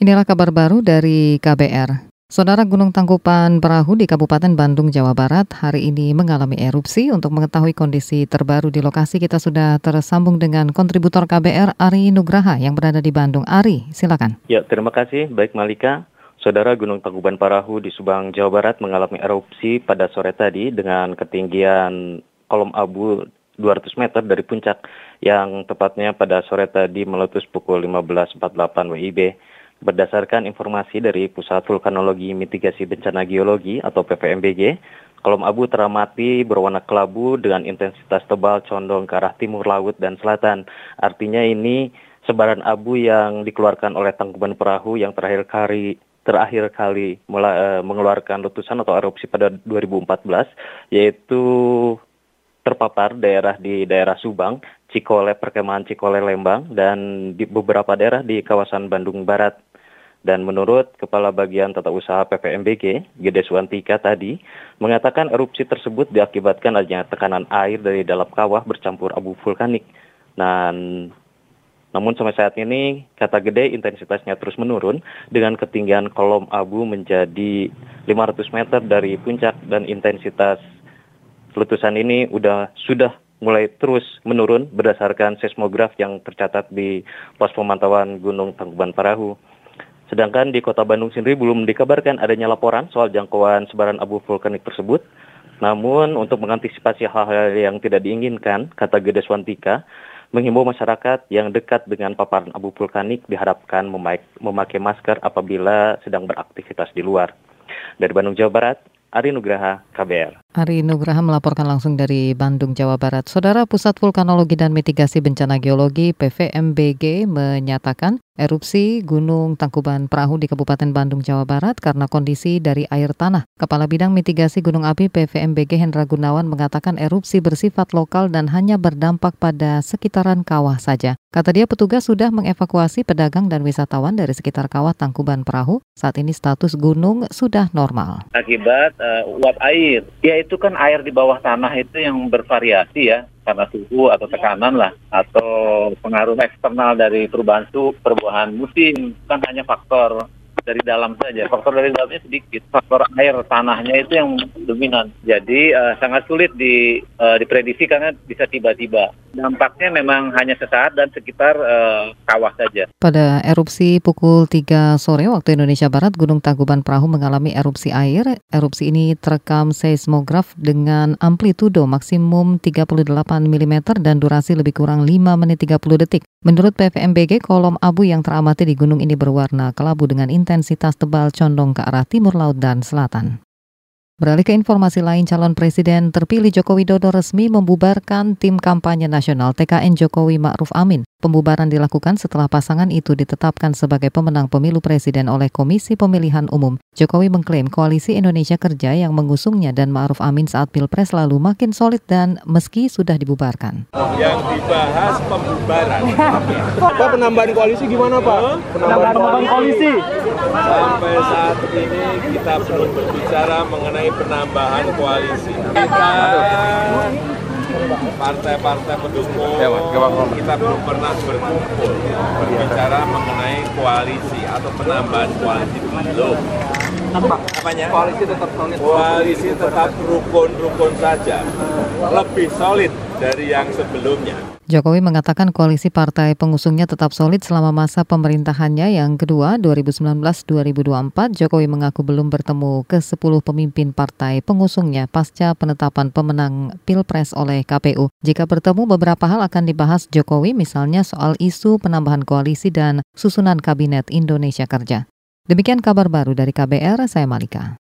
Inilah kabar baru dari KBR. Saudara Gunung Tangkupan Perahu di Kabupaten Bandung, Jawa Barat hari ini mengalami erupsi. Untuk mengetahui kondisi terbaru di lokasi, kita sudah tersambung dengan kontributor KBR Ari Nugraha yang berada di Bandung. Ari, silakan. Ya, terima kasih. Baik Malika. Saudara Gunung Tangkuban Parahu di Subang, Jawa Barat mengalami erupsi pada sore tadi dengan ketinggian kolom abu 200 meter dari puncak yang tepatnya pada sore tadi meletus pukul 15.48 WIB. Berdasarkan informasi dari Pusat Vulkanologi Mitigasi Bencana Geologi atau PVMBG, kolom abu teramati berwarna kelabu dengan intensitas tebal condong ke arah timur laut dan selatan. Artinya ini sebaran abu yang dikeluarkan oleh tangkuban perahu yang terakhir kali terakhir kali uh, mengeluarkan letusan atau erupsi pada 2014 yaitu terpapar daerah di daerah Subang, Cikole, perkemahan Cikole Lembang dan di beberapa daerah di kawasan Bandung Barat. Dan menurut Kepala Bagian Tata Usaha PPMBG, Gede Suwantika tadi, mengatakan erupsi tersebut diakibatkan adanya tekanan air dari dalam kawah bercampur abu vulkanik. Dan namun sampai saat ini, kata Gede intensitasnya terus menurun dengan ketinggian kolom abu menjadi 500 meter dari puncak dan intensitas letusan ini udah sudah mulai terus menurun berdasarkan seismograf yang tercatat di pos pemantauan Gunung Tangkuban Parahu. Sedangkan di kota Bandung sendiri belum dikabarkan adanya laporan soal jangkauan sebaran abu vulkanik tersebut. Namun untuk mengantisipasi hal-hal yang tidak diinginkan, kata Gede Swantika, menghimbau masyarakat yang dekat dengan paparan abu vulkanik diharapkan memakai masker apabila sedang beraktivitas di luar. Dari Bandung, Jawa Barat, Ari Nugraha, KBR. Ari Nugraha melaporkan langsung dari Bandung, Jawa Barat. Saudara Pusat Vulkanologi dan Mitigasi Bencana Geologi PVMBG menyatakan erupsi Gunung Tangkuban Perahu di Kabupaten Bandung, Jawa Barat karena kondisi dari air tanah. Kepala Bidang Mitigasi Gunung Api PVMBG Hendra Gunawan mengatakan erupsi bersifat lokal dan hanya berdampak pada sekitaran kawah saja. Kata dia petugas sudah mengevakuasi pedagang dan wisatawan dari sekitar kawah Tangkuban Perahu. Saat ini status gunung sudah normal. Akibat uh, uap air. Ya itu kan air di bawah tanah itu yang bervariasi ya karena suhu atau tekanan lah atau pengaruh eksternal dari perubahan suhu, perubahan musim kan hanya faktor dari dalam saja. Faktor dari dalamnya sedikit. Faktor air tanahnya itu yang dominan. Jadi uh, sangat sulit di, uh, diprediksi karena bisa tiba-tiba. Dampaknya memang hanya sesaat dan sekitar uh, kawah saja. Pada erupsi pukul 3 sore waktu Indonesia Barat, Gunung Tangkuban Perahu mengalami erupsi air. Erupsi ini terekam seismograf dengan amplitudo maksimum 38 mm dan durasi lebih kurang 5 menit 30 detik. Menurut PVMBG, kolom abu yang teramati di gunung ini berwarna kelabu dengan intensitas tebal condong ke arah timur laut dan selatan. Beralih ke informasi lain, calon presiden terpilih Joko Widodo resmi membubarkan tim kampanye nasional TKN Jokowi Ma'ruf Amin. Pembubaran dilakukan setelah pasangan itu ditetapkan sebagai pemenang pemilu presiden oleh Komisi Pemilihan Umum. Jokowi mengklaim koalisi Indonesia Kerja yang mengusungnya dan Ma'ruf Amin saat Pilpres lalu makin solid dan meski sudah dibubarkan. Yang dibahas pembubaran. Pak penambahan koalisi gimana Pak? Penambahan, penambahan koalisi. Sampai saat ini kita belum berbicara mengenai penambahan koalisi. Kita partai-partai pendukung kita belum pernah berkumpul berbicara mengenai koalisi atau penambahan koalisi belum. Apanya? Koalisi tetap solid. Koalisi tetap rukun-rukun saja. Lebih solid dari yang sebelumnya. Jokowi mengatakan koalisi partai pengusungnya tetap solid selama masa pemerintahannya yang kedua 2019-2024. Jokowi mengaku belum bertemu ke 10 pemimpin partai pengusungnya pasca penetapan pemenang Pilpres oleh KPU. Jika bertemu beberapa hal akan dibahas Jokowi misalnya soal isu penambahan koalisi dan susunan kabinet Indonesia Kerja. Demikian kabar baru dari KBR, saya Malika.